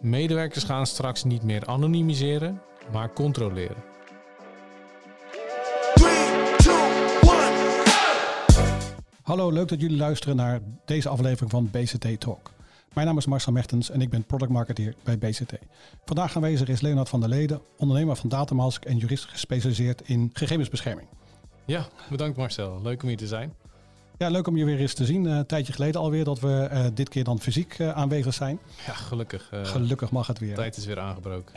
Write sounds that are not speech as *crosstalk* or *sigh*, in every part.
Medewerkers gaan straks niet meer anonimiseren, maar controleren. Hallo, leuk dat jullie luisteren naar deze aflevering van BCT Talk. Mijn naam is Marcel Mertens en ik ben product marketeer bij BCT. Vandaag aanwezig is Leonard van der Leden, ondernemer van Datamask en jurist gespecialiseerd in gegevensbescherming. Ja, bedankt Marcel. Leuk om hier te zijn. Ja, leuk om je weer eens te zien. Uh, een tijdje geleden alweer dat we uh, dit keer dan fysiek uh, aanwezig zijn. Ja, gelukkig. gelukkig mag het weer. De tijd is weer aangebroken.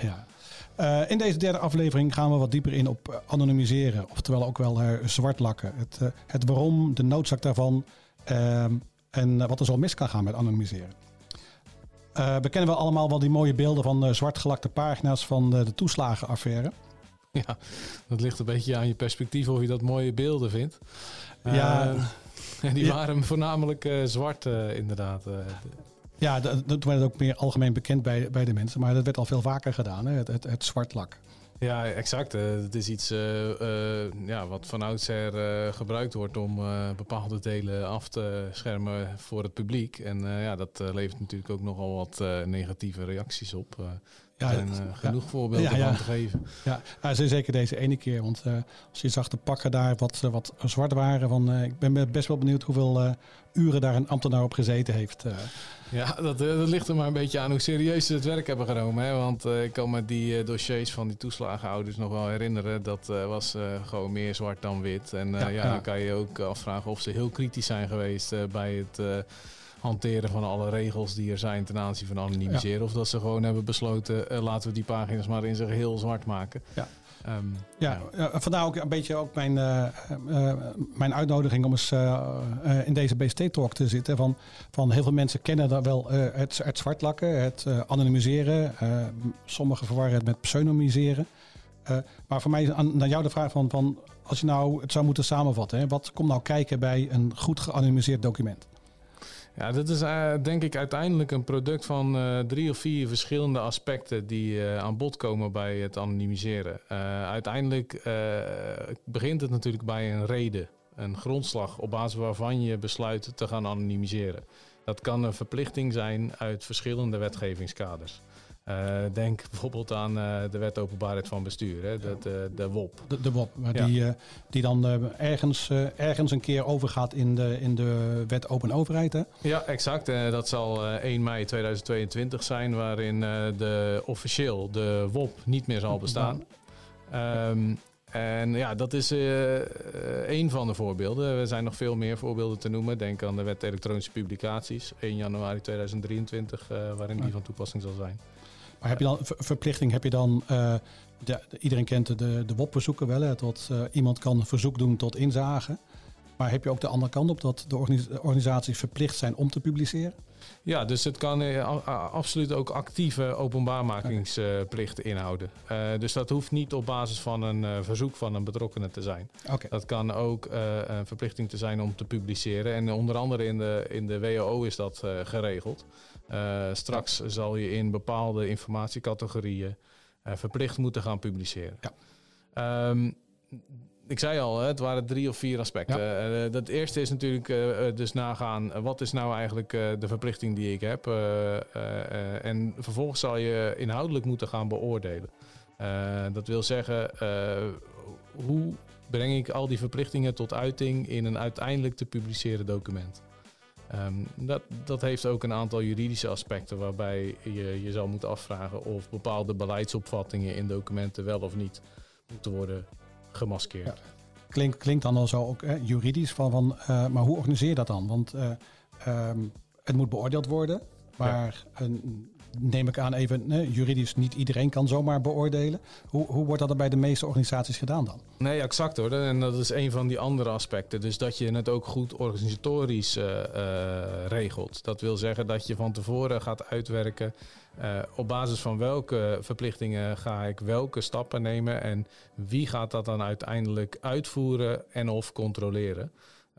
Ja. in deze derde aflevering gaan we wat dieper in op anonimiseren, oftewel ook wel zwart lakken. Het, het waarom, de noodzaak daarvan ehm, en wat er zo mis kan gaan met anonimiseren. we kennen wel allemaal wel die mooie beelden van zwartgelakte pagina's van de toeslagenaffaire. *laughs* Ja, dat ligt een beetje aan je perspectief of je dat mooie beelden vindt. Ja, *laughs* en die waren voornamelijk uh, zwart, uh, inderdaad. Ja, dat, dat werd ook meer algemeen bekend bij, bij de mensen. Maar dat werd al veel vaker gedaan, hè? Het, het, het zwart lak. Ja, exact. het is iets ja, wat van oudsher gebruikt wordt om bepaalde delen af te schermen voor het publiek. En ja, dat levert natuurlijk ook nogal wat negatieve reacties op. Ja, en uh, genoeg voorbeelden ja, ja. van te geven. Ja, zeker deze ene keer. Want uh, als je zag de pakken daar wat, uh, wat zwart waren. Van, uh, ik ben best wel benieuwd hoeveel uren daar een ambtenaar op gezeten heeft. Ja, dat, dat, ligt er maar een beetje aan hoe serieus ze het werk hebben genomen. Hè? Want ik kan me die dossiers van die toeslagenouders nog wel herinneren. Dat was gewoon meer zwart dan wit. En ja, dan kan je ook afvragen of ze heel kritisch zijn geweest bij het hanteren van alle regels die er zijn ten aanzien van anonimiseren. Of dat ze gewoon hebben besloten, uh, laten we die pagina's maar in zijn geheel zwart maken. Ja. Um, ja, ja, vandaar ook een beetje ook mijn, uh, uh, mijn uitnodiging om eens in deze BST-talk te zitten. Van, van heel veel mensen kennen dat wel het, het zwartlakken, het anonimiseren. sommigen verwarren het met pseudonymiseren. maar voor mij is aan, naar jou de vraag van, van als je nou het zou moeten samenvatten. Hè, wat komt nou kijken bij een goed geanonimiseerd document? Ja, dat is uh, denk ik uiteindelijk een product van uh, drie of vier verschillende aspecten die uh, aan bod komen bij het anonimiseren. uiteindelijk begint het natuurlijk bij een reden, een grondslag op basis waarvan je besluit te gaan anonimiseren. Dat kan een verplichting zijn uit verschillende wetgevingskaders. Uh, denk *laughs* bijvoorbeeld aan uh, de wet openbaarheid van bestuur, hè, de, de, de WOP. De, de WOP, maar ja. die, uh, die dan ergens, ergens een keer overgaat in de, in de wet open overheid. Hè? Ja, exact. dat zal 1 mei 2022 zijn, waarin de, officieel de WOP niet meer zal bestaan. Um, en ja, dat is één van de voorbeelden. Er zijn nog veel meer voorbeelden te noemen. Denk aan de wet elektronische publicaties, 1 januari 2023, waarin die van toepassing zal zijn. Maar heb je dan verplichting? Heb je dan, uh, de, iedereen kent de, de WOP-verzoeken wel, hè, tot uh, iemand kan verzoek doen tot inzage. Maar heb je ook de andere kant op dat de organisaties verplicht zijn om te publiceren? Ja, dus het kan uh, absoluut ook actieve openbaarmakingsplicht okay. inhouden. dus dat hoeft niet op basis van een verzoek van een betrokkenen te zijn. Okay. Dat kan ook een verplichting te zijn om te publiceren. En onder andere in de, in de WHO is dat geregeld. Straks zal je in bepaalde informatiecategorieën verplicht moeten gaan publiceren. Ja. Um, ik zei al, het waren drie of vier aspecten. Ja. Uh, dat eerste is natuurlijk dus nagaan, wat is nou eigenlijk de verplichting die ik heb? en vervolgens zal je inhoudelijk moeten gaan beoordelen. dat wil zeggen, hoe breng ik al die verplichtingen tot uiting in een uiteindelijk te publiceren document? Um, dat, dat heeft ook een aantal juridische aspecten waarbij je je zal moeten afvragen of bepaalde beleidsopvattingen in documenten wel of niet moeten worden gemaskeerd. Ja. Klinkt, klinkt dan al zo ook juridisch van, van uh, maar hoe organiseer je dat dan? Want uh, um, het moet beoordeeld worden, maar ja. een, neem ik aan even, juridisch niet iedereen kan zomaar beoordelen. Hoe, hoe wordt dat er bij de meeste organisaties gedaan dan? Nee, exact hoor. En dat is een van die andere aspecten. Dus dat je het ook goed organisatorisch uh, uh, regelt. Dat wil zeggen dat je van tevoren gaat uitwerken uh, op basis van welke verplichtingen ga ik welke stappen nemen en wie gaat dat dan uiteindelijk uitvoeren en of controleren.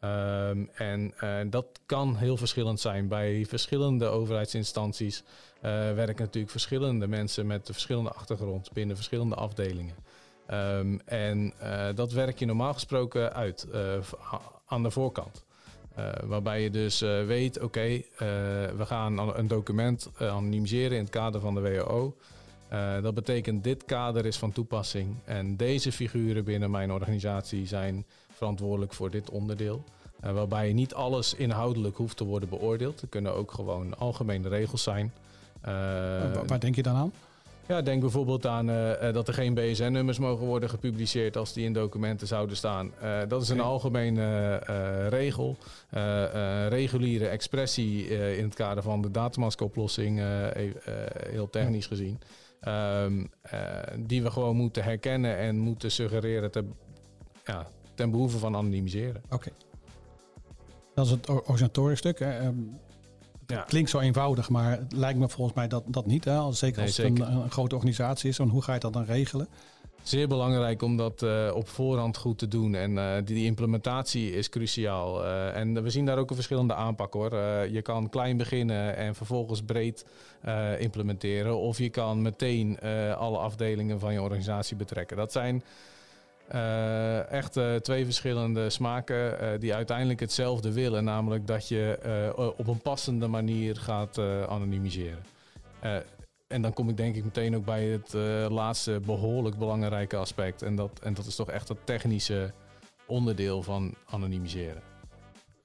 Um, en dat kan heel verschillend zijn. Bij verschillende overheidsinstanties werken natuurlijk verschillende mensen met verschillende achtergrond binnen verschillende afdelingen. Um, en uh, dat werk je normaal gesproken uit aan de voorkant. waarbij je dus weet, oké, we gaan een document anonimiseren in het kader van de WHO. dat betekent dit kader is van toepassing en deze figuren binnen mijn organisatie zijn verantwoordelijk voor dit onderdeel. waarbij niet alles inhoudelijk hoeft te worden beoordeeld. Er kunnen ook gewoon algemene regels zijn. Waar denk je dan aan? Ja, denk bijvoorbeeld aan uh, dat er geen BSN-nummers mogen worden gepubliceerd als die in documenten zouden staan. Uh, dat is een algemene uh, regel. reguliere expressie in het kader van de datamaskoplossing, heel technisch gezien. Um, die we gewoon moeten herkennen en moeten suggereren te, ja, ten behoeve van anonimiseren. Oké. Dat is het organisatorisch stuk. Hè. Ja. Klinkt zo eenvoudig, maar het lijkt me volgens mij dat, dat niet. Hè? Zeker als het een, een, grote organisatie is. En hoe ga je dat dan regelen? Zeer belangrijk om dat uh, op voorhand goed te doen. En uh, die, die, implementatie is cruciaal. Uh, en we zien daar ook een verschillende aanpak hoor. je kan klein beginnen en vervolgens breed implementeren. Of je kan meteen alle afdelingen van je organisatie betrekken. Dat zijn uh, echt uh, twee verschillende smaken uh, die uiteindelijk hetzelfde willen. Namelijk dat je op een passende manier gaat anonimiseren. en dan kom ik denk ik meteen ook bij het laatste behoorlijk belangrijke aspect. En dat, en dat is toch echt het technische onderdeel van anonimiseren.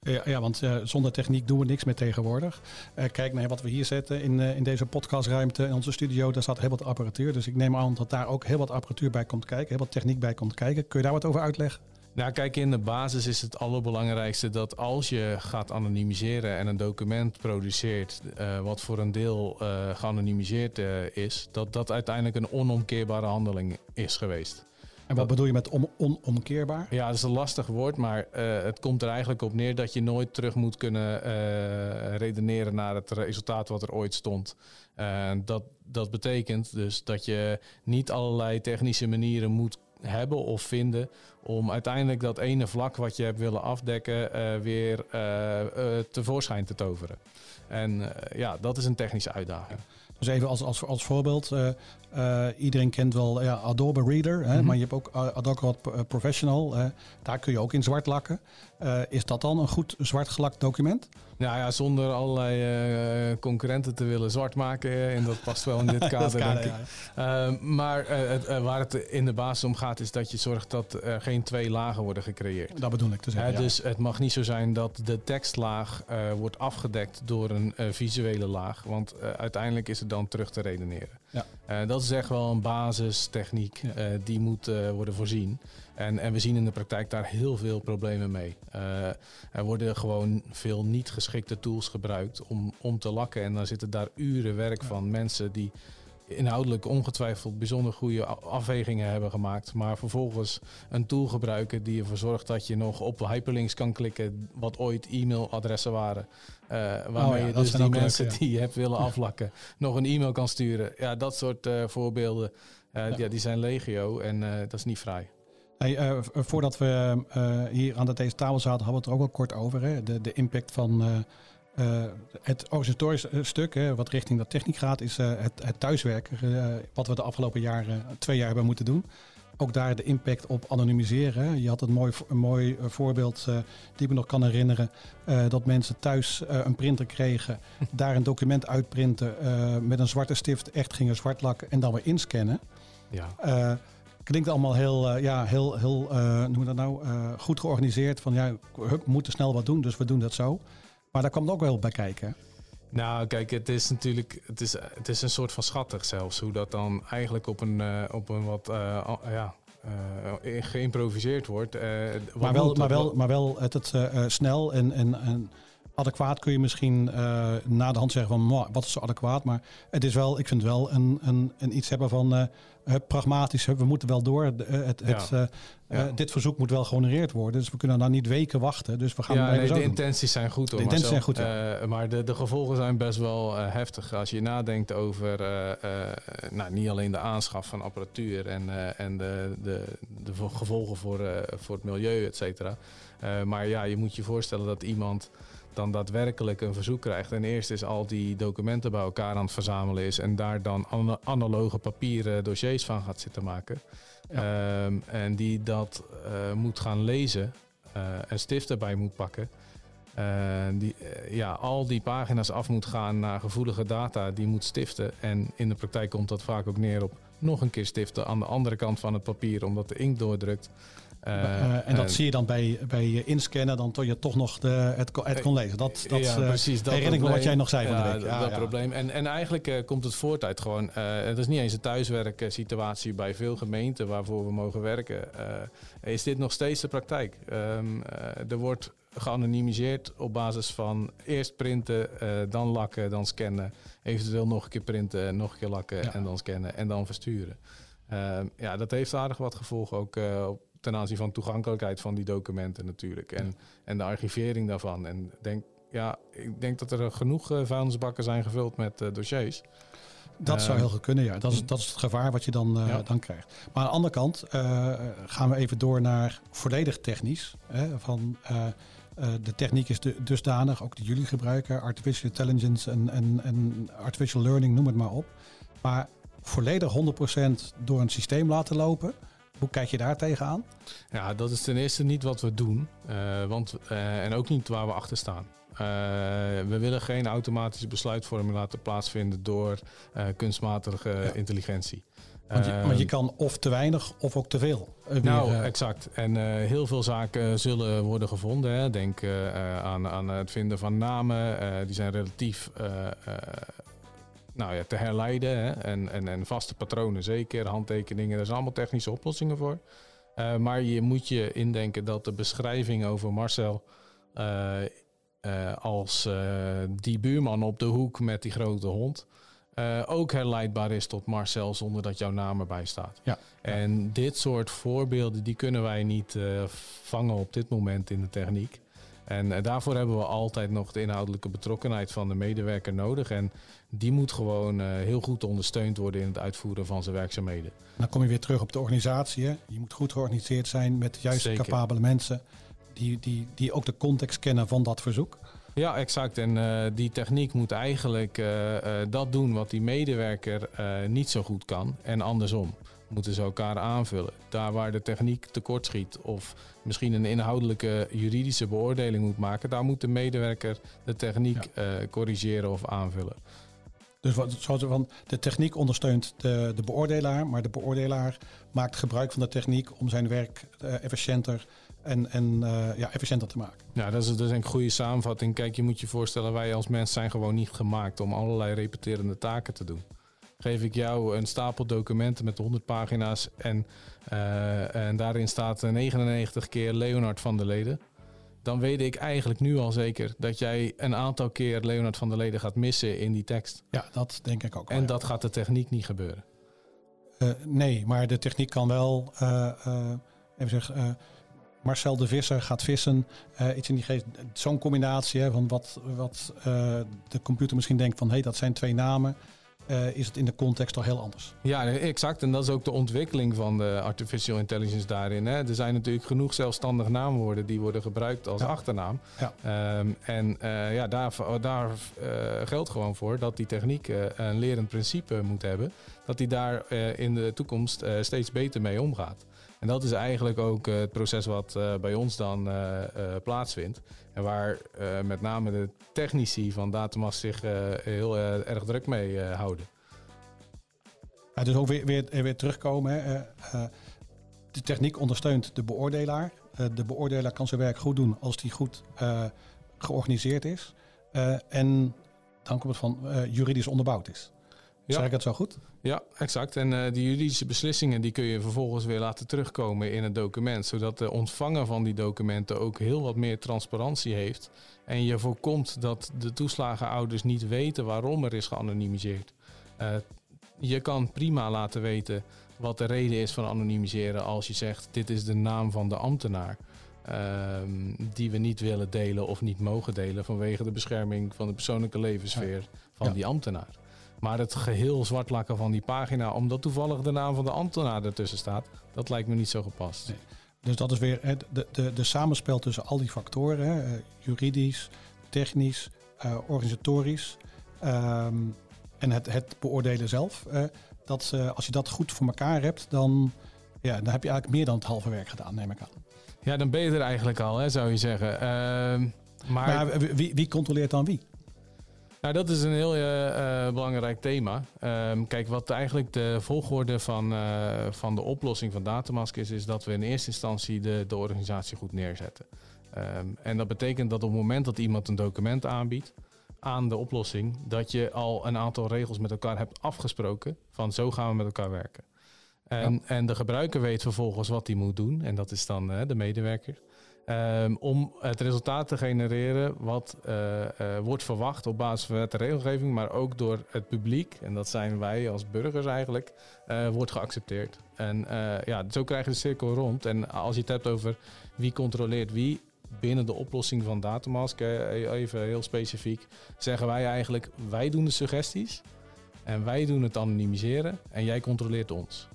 Ja, ja want uh, zonder techniek doen we niks meer tegenwoordig. Uh, kijk naar wat we hier zetten in, uh, in deze podcastruimte in onze studio. Daar staat heel wat apparatuur. Dus ik neem aan dat daar ook heel wat apparatuur bij komt kijken. Heel wat techniek bij komt kijken. Kun je daar wat over uitleggen? Nou, kijk, in de basis is het allerbelangrijkste dat als je gaat anonimiseren en een document produceert, wat voor een deel geanonimiseerd is, dat dat uiteindelijk een onomkeerbare handeling is geweest. En wat bedoel je met on onomkeerbaar? Ja, dat is een lastig woord, maar uh, het komt er eigenlijk op neer dat je nooit terug moet kunnen uh, redeneren naar het resultaat wat er ooit stond. Uh, dat, dat betekent dus dat je niet allerlei technische manieren moet hebben of vinden om uiteindelijk dat ene vlak wat je hebt willen afdekken weer tevoorschijn te toveren. En ja, dat is een technische uitdaging. Dus even als, als, als voorbeeld, uh, iedereen kent wel ja, Adobe Reader, hè, mm -hmm. maar je hebt ook Adobe Professional. daar kun je ook in zwart lakken. Uh, is dat dan een goed zwart gelakt document? Nou ja, zonder allerlei uh, concurrenten te willen zwart maken. En dat past wel in dit *laughs* kader, denk ik. Ja. maar waar het in de basis om gaat, is dat je zorgt dat er geen twee lagen worden gecreëerd. Dat bedoel ik te zeggen. Ja. Dus het mag niet zo zijn dat de tekstlaag wordt afgedekt door een visuele laag. Want uiteindelijk is het dan terug te redeneren. Ja. Dat is echt wel een basistechniek die moet worden voorzien. En, en we zien in de praktijk daar heel veel problemen mee. Er worden gewoon veel niet geschikte tools gebruikt om, om te lakken. En dan zitten daar uren werk van mensen die inhoudelijk ongetwijfeld bijzonder goede afwegingen hebben gemaakt. Maar vervolgens een tool gebruiken die ervoor zorgt dat je nog op hyperlinks kan klikken. Wat ooit e-mailadressen waren. Uh, waarmee oh je dus die mensen die je hebt willen aflakken nog een e-mail kan sturen. Ja, dat soort uh, voorbeelden. Uh, ja. ja. die zijn legio en dat is niet vrij. Hey, voordat we hier aan de deze tafel zaten, hadden we het er ook al kort over. Hè? De, de impact van uh, het organisatorisch stuk, hè, wat richting de techniek gaat, is het, het, thuiswerken. Wat we de afgelopen jaren, twee jaar hebben moeten doen. Ook daar de impact op anonimiseren. Je had een mooi, een mooi voorbeeld die ik me nog kan herinneren. dat mensen thuis een printer kregen, daar een document uitprinten, met een zwarte stift echt gingen zwart lakken en dan weer inscannen. Ja. Klinkt allemaal heel, ja, heel, heel noem dat nou, goed georganiseerd. Van ja, we moeten snel wat doen, dus we doen dat zo. Maar daar komt ook wel bij kijken. Nou, kijk, het is natuurlijk het is, het is een soort van schattig zelfs. Hoe dat dan eigenlijk op een, uh, op een wat uh, ja, uh, geïmproviseerd wordt. maar, wel, maar, wel, maar wel het, het snel en, en, en adequaat kun je misschien na de hand zeggen van wat is zo adequaat. Maar het is wel, ik vind wel een, een, een iets hebben van pragmatisch. We moeten wel door. Het, het, ja. Uh, dit verzoek moet wel gehonoreerd worden. Dus we kunnen dan niet weken wachten. Dus we gaan ja, nee, de intenties zijn goed. Hoor, de intenties zijn goed. Ja. Uh, maar de, de gevolgen zijn best wel uh, heftig. Als je nadenkt over nou, niet alleen de aanschaf van apparatuur en, en de, de, de gevolgen voor, voor het milieu, et cetera. maar ja, je moet je voorstellen dat iemand dan daadwerkelijk een verzoek krijgt. En eerst is al die documenten bij elkaar aan het verzamelen is. En daar dan analoge papieren dossiers van gaat zitten maken. Um, en die dat uh, moet gaan lezen uh, en stift erbij moet pakken. die, ja, al die pagina's af moet gaan naar gevoelige data, die moet stiften. En in de praktijk komt dat vaak ook neer op nog een keer stiften aan de andere kant van het papier, omdat de inkt doordrukt. Uh, en dat zie je dan bij, bij inscannen, dan tot je toch nog de, het, het kon lezen. Dat, dat ja, precies, dat herinner ik me wat jij nog zei van de week. Ja, dat probleem. En, en eigenlijk uh, komt het voort uit gewoon... Het is niet eens een thuiswerksituatie bij veel gemeenten waarvoor we mogen werken. is dit nog steeds de praktijk? Um, er wordt geanonimiseerd op basis van eerst printen, dan lakken, dan scannen. Eventueel nog een keer printen, nog een keer lakken en dan scannen en dan versturen. Ehm, ja, dat heeft aardig wat gevolgen ook op ten aanzien van toegankelijkheid van die documenten natuurlijk. En, en de archivering daarvan. En denk, ja, ik denk dat er genoeg uh, vuilnisbakken zijn gevuld met uh, dossiers. Dat zou heel goed kunnen, ja. Dat is, dat is het gevaar wat je dan, dan krijgt. Maar aan de andere kant gaan we even door naar volledig technisch. Hè, van, de techniek is de, dusdanig, ook die jullie gebruiken, artificial intelligence en, en, en artificial learning, noem het maar op. Maar volledig 100% door een systeem laten lopen, hoe kijk je daar tegenaan? Ja, dat is ten eerste niet wat we doen. Uh, want, uh, en ook niet waar we achter staan. Uh, we willen geen automatische besluitvorming laten plaatsvinden door kunstmatige intelligentie. Want je, want je, kan of te weinig of ook te veel. nou, exact. En heel veel zaken zullen worden gevonden. Hè. Denk aan, aan het vinden van namen. die zijn relatief nou ja, te herleiden. Hè? En, en, en vaste patronen zeker, handtekeningen, daar zijn allemaal technische oplossingen voor. Uh, maar je moet je indenken dat de beschrijving over Marcel uh, uh, als die buurman op de hoek met die grote hond ook herleidbaar is tot Marcel zonder dat jouw naam erbij staat. Ja. En dit soort voorbeelden die kunnen wij niet vangen op dit moment in de techniek. En uh, daarvoor hebben we altijd nog de inhoudelijke betrokkenheid van de medewerker nodig. En die moet gewoon uh, heel goed ondersteund worden in het uitvoeren van zijn werkzaamheden. Dan kom je weer terug op de organisatie. Hè? Je moet goed georganiseerd zijn met de juiste capabele mensen. Die, die, die ook de context kennen van dat verzoek. Ja, exact. En uh, die techniek moet eigenlijk dat doen wat die medewerker niet zo goed kan. En andersom moeten ze elkaar aanvullen. Daar waar de techniek tekortschiet of misschien een inhoudelijke juridische beoordeling moet maken, daar moet de medewerker de techniek ja. corrigeren of aanvullen. Dus wat, zoals van, de techniek ondersteunt de, de beoordelaar, maar de beoordelaar maakt gebruik van de techniek om zijn werk uh, efficiënter en, en uh, ja, efficiënter te maken. Ja, dat is, dat is een goede samenvatting. Kijk, je moet je voorstellen, wij als mens zijn gewoon niet gemaakt om allerlei repeterende taken te doen. Geef ik jou een stapel documenten met 100 pagina's en, uh, en daarin staat 99 keer Leonard van der Leden dan weet ik eigenlijk nu al zeker dat jij een aantal keer Leonard van der Leden gaat missen in die tekst. Ja, dat denk ik ook. En dat gaat de techniek niet gebeuren. Uh, nee, maar de techniek kan wel, uh, uh, even zeggen, Marcel de Visser gaat vissen, iets in die geest. Zo'n combinatie hè, van wat, wat de computer misschien denkt van hé, hey, dat zijn twee namen. Uh, is het in de context al heel anders. Ja, exact. En dat is ook de ontwikkeling van de artificial intelligence daarin. Hè. Er zijn natuurlijk genoeg zelfstandige naamwoorden die worden gebruikt als achternaam. Ja. Um, en uh, ja, daar, daar uh, geldt gewoon voor dat die techniek een lerend principe moet hebben. Dat die daar in de toekomst steeds beter mee omgaat. En dat is eigenlijk ook het proces wat bij ons dan plaatsvindt. En waar met name de technici van Datamas zich heel erg druk mee houden. Ja, dus ook weer, weer, weer terugkomen. Hè. de techniek ondersteunt de beoordelaar. de beoordelaar kan zijn werk goed doen als die goed georganiseerd is. en dan komt het van juridisch onderbouwd is. Ja. Zeg ik het zo goed? Ja, exact. En uh, die juridische beslissingen die kun je vervolgens weer laten terugkomen in het document. Zodat de ontvanger van die documenten ook heel wat meer transparantie heeft. En je voorkomt dat de toeslagenouders niet weten waarom er is geanonimiseerd. Uh, je kan prima laten weten wat de reden is van anonimiseren als je zegt dit is de naam van de ambtenaar. Uh, die we niet willen delen of niet mogen delen vanwege de bescherming van de persoonlijke levenssfeer van ja. die ambtenaar. Maar het geheel zwartlakken van die pagina, omdat toevallig de naam van de ambtenaar ertussen staat, dat lijkt me niet zo gepast. Nee. Dus dat is weer de, de, de samenspel tussen al die factoren, hè, eh, juridisch, technisch, uh, organisatorisch um, en het, het beoordelen zelf. Uh, dat, uh, als je dat goed voor elkaar hebt, dan, ja, dan heb je eigenlijk meer dan het halve werk gedaan, neem ik aan. Ja, dan ben je er eigenlijk al, hè, zou je zeggen. Ehm, Maar, wie, wie, controleert dan wie? Nou, dat is een heel uh, belangrijk thema. Um, kijk, wat eigenlijk de volgorde van, uh, van de oplossing van Datamask is, is dat we in eerste instantie de, de organisatie goed neerzetten. Um, en dat betekent dat op het moment dat iemand een document aanbiedt aan de oplossing, dat je al een aantal regels met elkaar hebt afgesproken van zo gaan we met elkaar werken. En, en de gebruiker weet vervolgens wat hij moet doen, en dat is dan uh, de medewerker. Um, om het resultaat te genereren wat uh, uh, wordt verwacht op basis van de regelgeving, maar ook door het publiek, en dat zijn wij als burgers eigenlijk, uh, wordt geaccepteerd. En ja, zo krijg je de cirkel rond. En als je het hebt over wie controleert wie binnen de oplossing van Datamask, even heel specifiek, zeggen wij eigenlijk, wij doen de suggesties en wij doen het anonimiseren en jij controleert ons.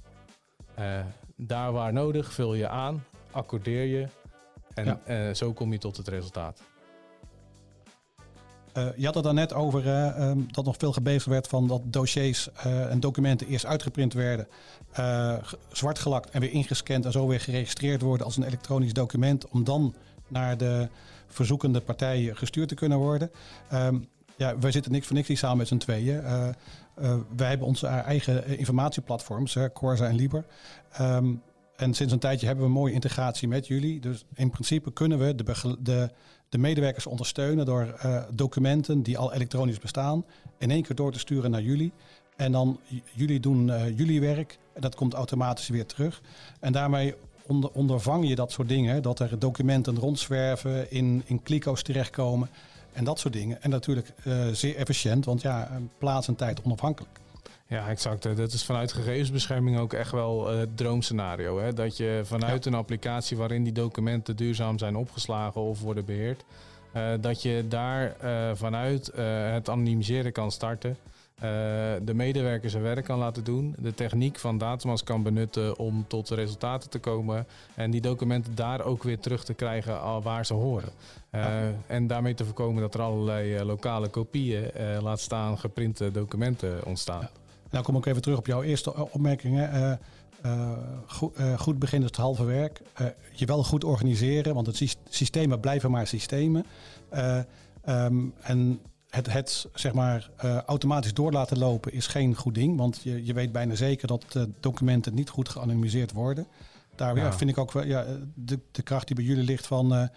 daar waar nodig vul je aan, accordeer je en ja. uh, zo kom je tot het resultaat. Uh, je had het dan net over uh, um, dat nog veel gebezigd werd van dat dossiers en documenten eerst uitgeprint werden, zwart gelakt en weer ingescand en zo weer geregistreerd worden als een elektronisch document, om dan naar de verzoekende partijen gestuurd te kunnen worden. Um, ja, wij zitten niks voor niks hier samen met z'n tweeën. wij hebben onze eigen informatieplatforms, Corsa en Liber. Um, en sinds een tijdje hebben we een mooie integratie met jullie. Dus in principe kunnen we de, de, de medewerkers ondersteunen door uh, documenten die al elektronisch bestaan, in één keer door te sturen naar jullie. En dan jullie doen uh, jullie werk en dat komt automatisch weer terug. En daarmee onder, ondervang je dat soort dingen, dat er documenten rondzwerven, in, in kliko's terechtkomen en dat soort dingen. En natuurlijk uh, zeer efficiënt, want ja, plaats en tijd onafhankelijk. Ja, exact. Dat is vanuit gegevensbescherming ook echt wel uh, het droomscenario. Hè? Dat je vanuit een applicatie waarin die documenten duurzaam zijn opgeslagen of worden beheerd, uh, dat je daar uh, vanuit het anonimiseren kan starten. de medewerker zijn werk kan laten doen, de techniek van Datamas kan benutten om tot resultaten te komen en die documenten daar ook weer terug te krijgen waar ze horen. Ja. En daarmee te voorkomen dat er allerlei lokale kopieën, laat staan geprinte documenten ontstaan. Ja. Nou kom ik even terug op jouw eerste opmerkingen. Uh, uh, goed, uh, goed begin is het halve werk. je wel goed organiseren, want het systemen blijven maar systemen. Um, en het, het zeg maar, automatisch door laten lopen is geen goed ding, want je, je weet bijna zeker dat documenten niet goed geanonimiseerd worden. Daar ja. vind ik ook wel ja, de, de kracht die bij jullie ligt van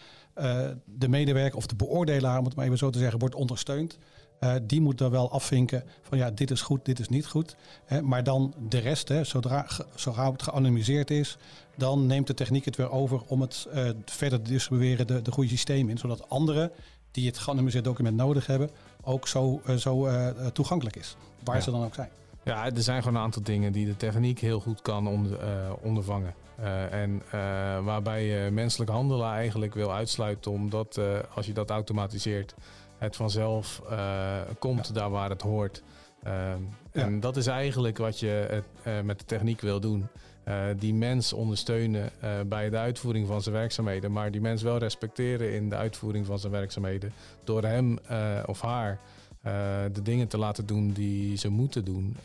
de medewerker of de beoordelaar, om het maar even zo te zeggen, wordt ondersteund. Uh, die moet er wel afvinken van ja, dit is goed, dit is niet goed. Hè, maar dan de rest, hè, zodra, zodra het geanonimiseerd is, dan neemt de techniek het weer over om het uh, verder te distribueren de, de goede systemen in. Zodat anderen die het geanonimiseerd document nodig hebben, ook zo, uh, zo toegankelijk is. Waar ja. ze dan ook zijn. Ja, er zijn gewoon een aantal dingen die de techniek heel goed kan onder, ondervangen. En waarbij je menselijk handelen eigenlijk wil uitsluiten, omdat als je dat automatiseert, het vanzelf komt ja. daar waar het hoort. Ja. En dat is eigenlijk wat je met de techniek wil doen. Die mens ondersteunen bij de uitvoering van zijn werkzaamheden, maar die mens wel respecteren in de uitvoering van zijn werkzaamheden. Door hem of haar de dingen te laten doen die ze moeten doen.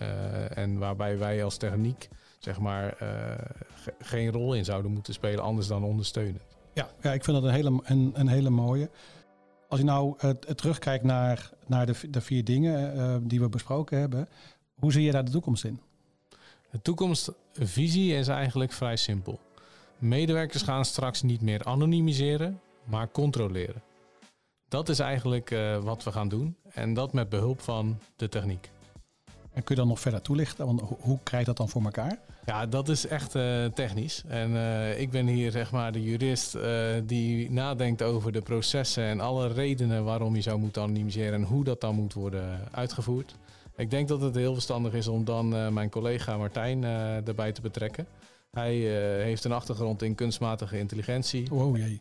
en waarbij wij als techniek zeg maar ge geen rol in zouden moeten spelen, anders dan ondersteunen. Ja, ja ik vind dat een hele, een, een hele mooie. Als je nou uh, terugkijkt naar, naar de, de vier dingen uh, die we besproken hebben, hoe zie je daar de toekomst in? De toekomstvisie is eigenlijk vrij simpel. Medewerkers gaan straks niet meer anonimiseren, maar controleren. Dat is eigenlijk uh, wat we gaan doen en dat met behulp van de techniek. En kun je dan nog verder toelichten? Want hoe krijg je dat dan voor elkaar? Ja, dat is echt uh, technisch. En uh, ik ben hier zeg maar de jurist uh, die nadenkt over de processen en alle redenen waarom je zou moeten anonimiseren en hoe dat dan moet worden uitgevoerd. Ik denk dat het heel verstandig is om dan mijn collega Martijn erbij te betrekken. Hij heeft een achtergrond in kunstmatige intelligentie. Oh jee.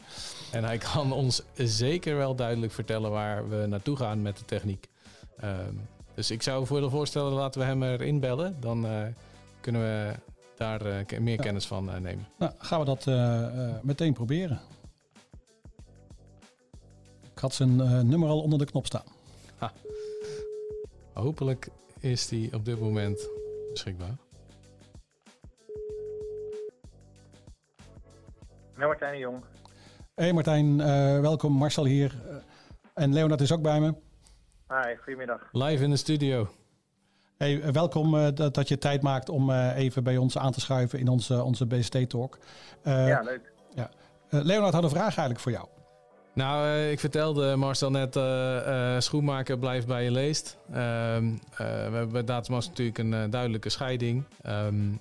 En hij kan ons zeker wel duidelijk vertellen waar we naartoe gaan met de techniek. Ehm, dus ik zou voor de voorstellen, laten we hem erin bellen. Dan uh, kunnen we daar uh, meer ja. kennis van uh, nemen. Nou, gaan we dat meteen proberen. Ik had zijn nummer al onder de knop staan. Ha. Hopelijk is die op dit moment beschikbaar. Nou, Martijn de Jong. Hey Martijn, welkom. Marcel hier. En Leonard is ook bij me. Hi, goedemiddag. Live in de studio. Hey, welkom uh, dat, dat, je tijd maakt om uh, even bij ons aan te schuiven in onze, onze BST-talk. Uh, ja, leuk. Ja. Leonard had een vraag eigenlijk voor jou. Nou, ik vertelde Marcel net, schoenmaker blijft bij je leest. Ehm, we hebben bij Datamas natuurlijk een duidelijke scheiding. Um,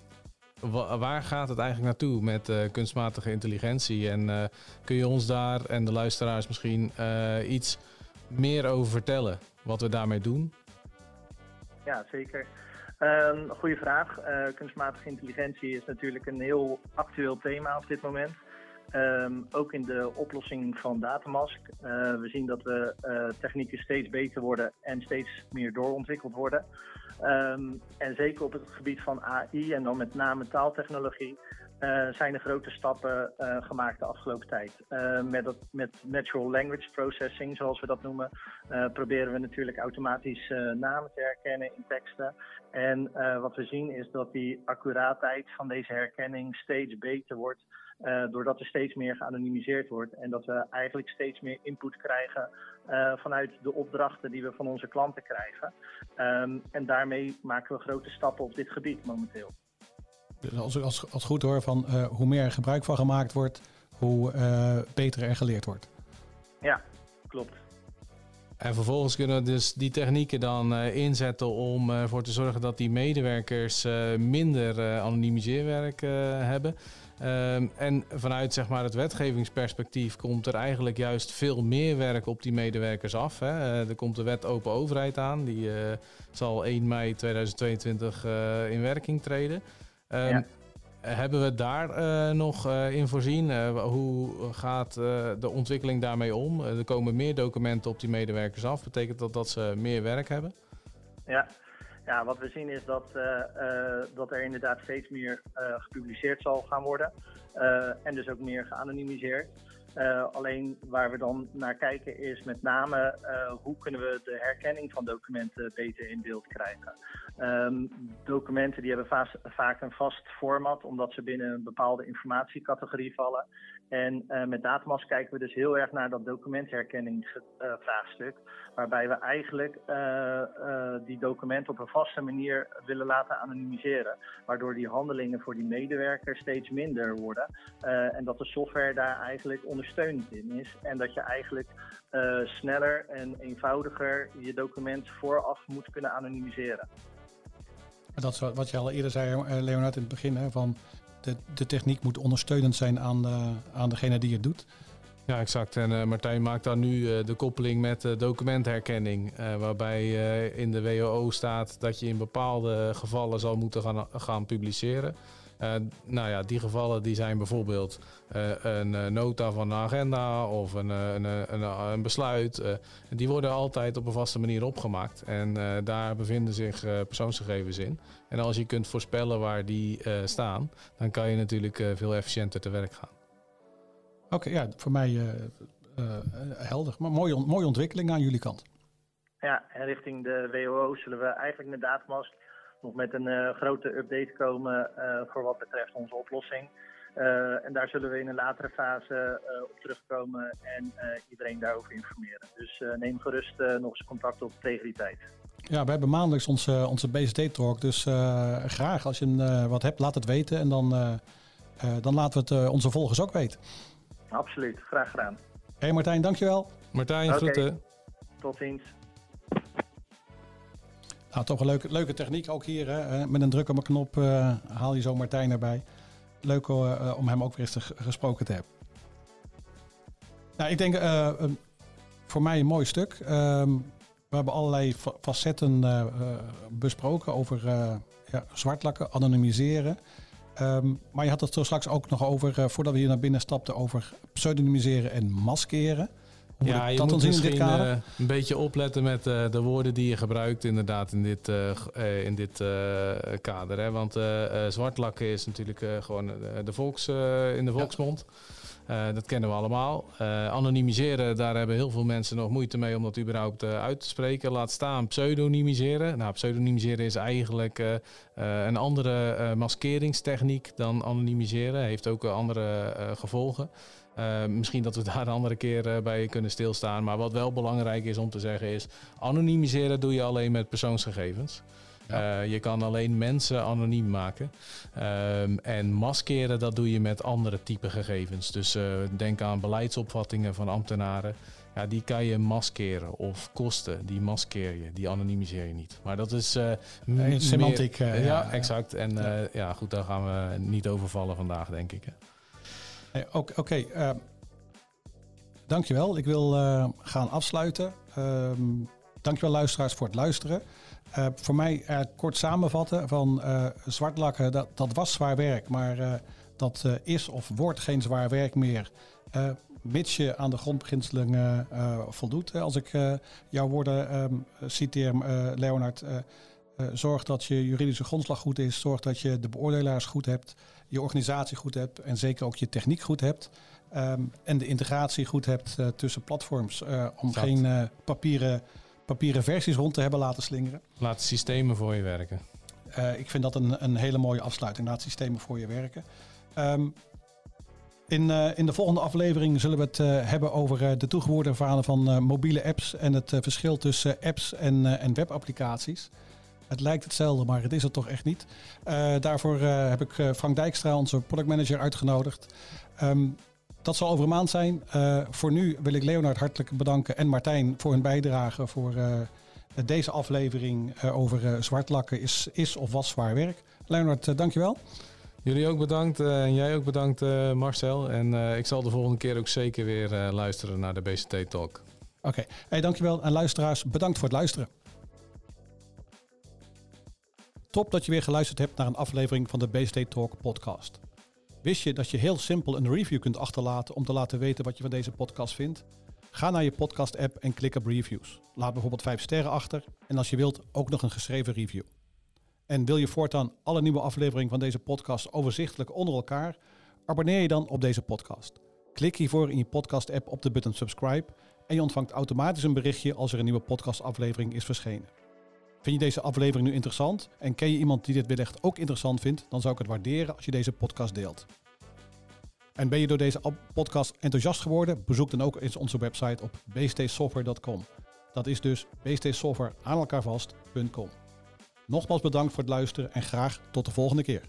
waar gaat het eigenlijk naartoe met uh, kunstmatige intelligentie? En uh, kun je ons daar en de luisteraars misschien uh, iets meer over vertellen? Wat we daarmee doen? Ja, zeker. Um, goeie vraag. kunstmatige intelligentie is natuurlijk een heel actueel thema op dit moment. Um, ook in de oplossing van Datamask. we zien dat we technieken steeds beter worden en steeds meer doorontwikkeld worden. Um, en zeker op het gebied van AI en dan met name taaltechnologie uh, zijn er grote stappen uh, gemaakt de afgelopen tijd. Uh, met, dat, met natural language processing, zoals we dat noemen, proberen we natuurlijk automatisch namen te herkennen in teksten. En wat we zien is dat die accuraatheid van deze herkenning steeds beter wordt. Doordat er steeds meer geanonimiseerd wordt en dat we eigenlijk steeds meer input krijgen vanuit de opdrachten die we van onze klanten krijgen. Um, en daarmee maken we grote stappen op dit gebied momenteel. Dus als ik als, als goed hoor van uh, hoe meer gebruik van gemaakt wordt, hoe beter er geleerd wordt. Ja, klopt. En vervolgens kunnen we dus die technieken dan uh, inzetten om ervoor uh, te zorgen dat die medewerkers uh, minder anonimiseerwerk hebben. Um, en vanuit zeg maar, het wetgevingsperspectief komt er eigenlijk juist veel meer werk op die medewerkers af. Hè. Uh, er komt de wet open overheid aan, die uh, zal 1 mei 2022 uh, in werking treden. Um, ja. Hebben we daar nog in voorzien? hoe gaat de ontwikkeling daarmee om? er komen meer documenten op die medewerkers af. Betekent dat dat ze meer werk hebben? Ja, ja, wat we zien is dat, dat er inderdaad steeds meer gepubliceerd zal gaan worden. en dus ook meer geanonimiseerd. Alleen waar we dan naar kijken is met name hoe kunnen we de herkenning van documenten beter in beeld krijgen. Um, documenten die hebben va vaak een vast format omdat ze binnen een bepaalde informatiecategorie vallen. En uh, met Datamask kijken we dus heel erg naar dat documentherkenningsvraagstuk. Uh, waarbij we eigenlijk uh, die documenten op een vaste manier willen laten anonimiseren. Waardoor die handelingen voor die medewerker steeds minder worden. en dat de software daar eigenlijk ondersteunend in is. En dat je eigenlijk sneller en eenvoudiger je document vooraf moet kunnen anonimiseren. Dat is wat je al eerder zei, Leonard, in het begin. Hè, van de, de techniek moet ondersteunend zijn aan, de, aan degene die het doet. Ja, exact. En uh, Martijn maakt dan nu uh, de koppeling met documentherkenning. waarbij in de WOO staat dat je in bepaalde gevallen zal moeten gaan, gaan publiceren. Nou ja, die gevallen die zijn bijvoorbeeld een nota van een agenda of een, een, een, een besluit. die worden altijd op een vaste manier opgemaakt. En daar bevinden zich persoonsgegevens in. En als je kunt voorspellen waar die staan, dan kan je natuurlijk veel efficiënter te werk gaan. Oké, okay, ja, voor mij uh, uh, helder. Maar mooie, mooie ontwikkeling aan jullie kant. Ja, en richting de WOO zullen we eigenlijk met Datamask nog met een uh, grote update komen voor wat betreft onze oplossing. en daar zullen we in een latere fase op terugkomen en iedereen daarover informeren. Dus neem gerust nog eens contact op tegen die tijd. Ja, we hebben maandelijks onze, onze BSD-talk. Dus graag als je een, wat hebt, laat het weten. En dan, dan laten we het onze volgers ook weten. Absoluut, graag gedaan. Hé hey Martijn, dankjewel. Martijn, okay. groeten. Tot ziens. Nou, toch een leuke, leuke techniek ook hier. Hè? Met een druk op een knop uh, haal je zo Martijn erbij. Leuk uh, om hem ook weer eens te, gesproken te hebben. Nou, ik denk voor mij een mooi stuk. Ehm, we hebben allerlei facetten besproken over ja, zwartlakken, anonimiseren. Um, maar je had het zo straks ook nog over, voordat we hier naar binnen stapten, over pseudonymiseren en maskeren. Ja, je dat moet misschien? Uh, een beetje opletten met uh, de woorden die je gebruikt inderdaad in dit, in dit kader. Hè? Want zwartlakken is natuurlijk gewoon de volks, in de volksmond. Ja. dat kennen we allemaal. anonimiseren, daar hebben heel veel mensen nog moeite mee om dat überhaupt uit te spreken. Laat staan pseudonymiseren. Nou, pseudonymiseren is eigenlijk een andere maskeringstechniek dan anonimiseren. Heeft ook andere gevolgen. Uh, misschien dat we daar een andere keer uh, bij kunnen stilstaan. Maar wat wel belangrijk is om te zeggen is... anonimiseren doe je alleen met persoonsgegevens. Ja. Uh, je kan alleen mensen anoniem maken. Um, en maskeren, dat doe je met andere type gegevens. Dus denk aan beleidsopvattingen van ambtenaren. Ja, die kan je maskeren. Of kosten, die maskeer je. Die anonimiseer je niet. Maar dat is... semantiek. ja, ja, exact. En ja. ja. goed, daar gaan we niet over vallen vandaag, denk ik. Hè. Oké, okay, uh, dankjewel. Ik wil uh, gaan afsluiten. Uh, dankjewel luisteraars voor het luisteren. Uh, voor mij kort samenvatten van zwartlakken, dat, dat was zwaar werk, maar dat is of wordt geen zwaar werk meer. mits je aan de grondbeginselen voldoet. Als ik jouw woorden um, citeer, Leonard, zorg dat je juridische grondslag goed is, zorg dat je de beoordelaars goed hebt, je organisatie goed hebt en zeker ook je techniek goed hebt. Um, en de integratie goed hebt uh, tussen platforms. Uh, om geen uh, papieren, papieren versies rond te hebben laten slingeren. Laat systemen voor je werken. ik vind dat een, een hele mooie afsluiting. Laat systemen voor je werken. Um, in, in de volgende aflevering zullen we het hebben over de toegevoegde verhalen van mobiele apps en het verschil tussen apps en, en webapplicaties. Het lijkt hetzelfde, maar het is het toch echt niet. Uh, daarvoor uh, heb ik uh, Frank Dijkstra, onze productmanager, uitgenodigd. Um, dat zal over een maand zijn. voor nu wil ik Leonard hartelijk bedanken en Martijn voor hun bijdrage voor deze aflevering over zwartlakken is, is of was zwaar werk. Leonard, dankjewel. Jullie ook bedankt en jij ook bedankt Marcel. En ik zal de volgende keer ook zeker weer luisteren naar de BCT Talk. Oké, okay. hey, dankjewel. En luisteraars, bedankt voor het luisteren. Top dat je weer geluisterd hebt naar een aflevering van de BSD Talk podcast. Wist je dat je heel simpel een review kunt achterlaten om te laten weten wat je van deze podcast vindt? Ga naar je podcast app en klik op reviews. Laat bijvoorbeeld 5 sterren achter en als je wilt ook nog een geschreven review. En wil je voortaan alle nieuwe afleveringen van deze podcast overzichtelijk onder elkaar? Abonneer je dan op deze podcast. Klik hiervoor in je podcast app op de button subscribe en je ontvangt automatisch een berichtje als er een nieuwe podcastaflevering is verschenen. Vind je deze aflevering nu interessant en ken je iemand die dit wellicht ook interessant vindt, dan zou ik het waarderen als je deze podcast deelt. En ben je door deze podcast enthousiast geworden? Bezoek dan ook eens onze website op bstsoftware.com. Dat is dus bstsoftware aan elkaar vast.com. Nogmaals bedankt voor het luisteren en graag tot de volgende keer.